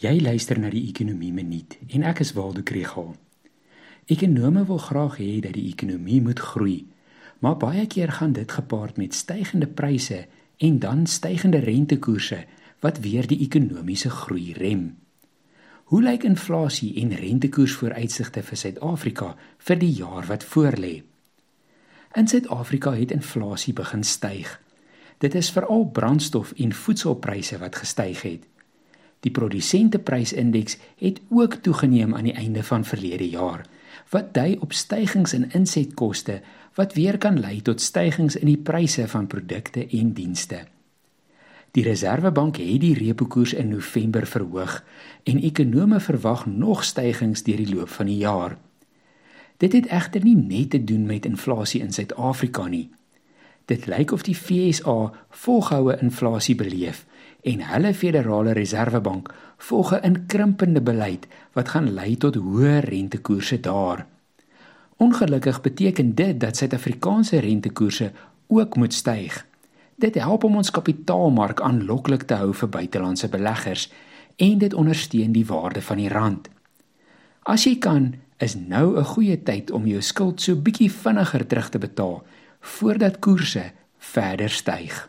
Jy luister na die Ekonomie Minuut en ek is Waldo Krügel. Ekonome wil graag hê dat die ekonomie moet groei, maar baie keer gaan dit gepaard met stygende pryse en dan stygende rentekoerse wat weer die ekonomiese groei rem. Hoe lyk inflasie en rentekoersvooruitsigte vir Suid-Afrika vir die jaar wat voorlê? In Suid-Afrika het inflasie begin styg. Dit is veral brandstof en voedselpryse wat gestyg het. Die produsenteprysindeks het ook toegeneem aan die einde van verlede jaar, wat dui op stygings in insetkoste wat weer kan lei tot stygings in die pryse van produkte en dienste. Die Reserwebank het die repo koers in November verhoog en ekonome verwag nog stygings deur die loop van die jaar. Dit het egter nie net te doen met inflasie in Suid-Afrika nie. Dit lyk of die FSA volgehoue inflasie beleef en hulle Federale Reservebank volg 'n inkrimpende beleid wat gaan lei tot hoë rentekoerse daar. Ongelukkig beteken dit dat Suid-Afrikaanse rentekoerse ook moet styg. Dit help om ons kapitaalmark aanloklik te hou vir buitelandse beleggers en dit ondersteun die waarde van die rand. As jy kan, is nou 'n goeie tyd om jou skuld so bietjie vinniger terug te betaal voordat koerse verder styg.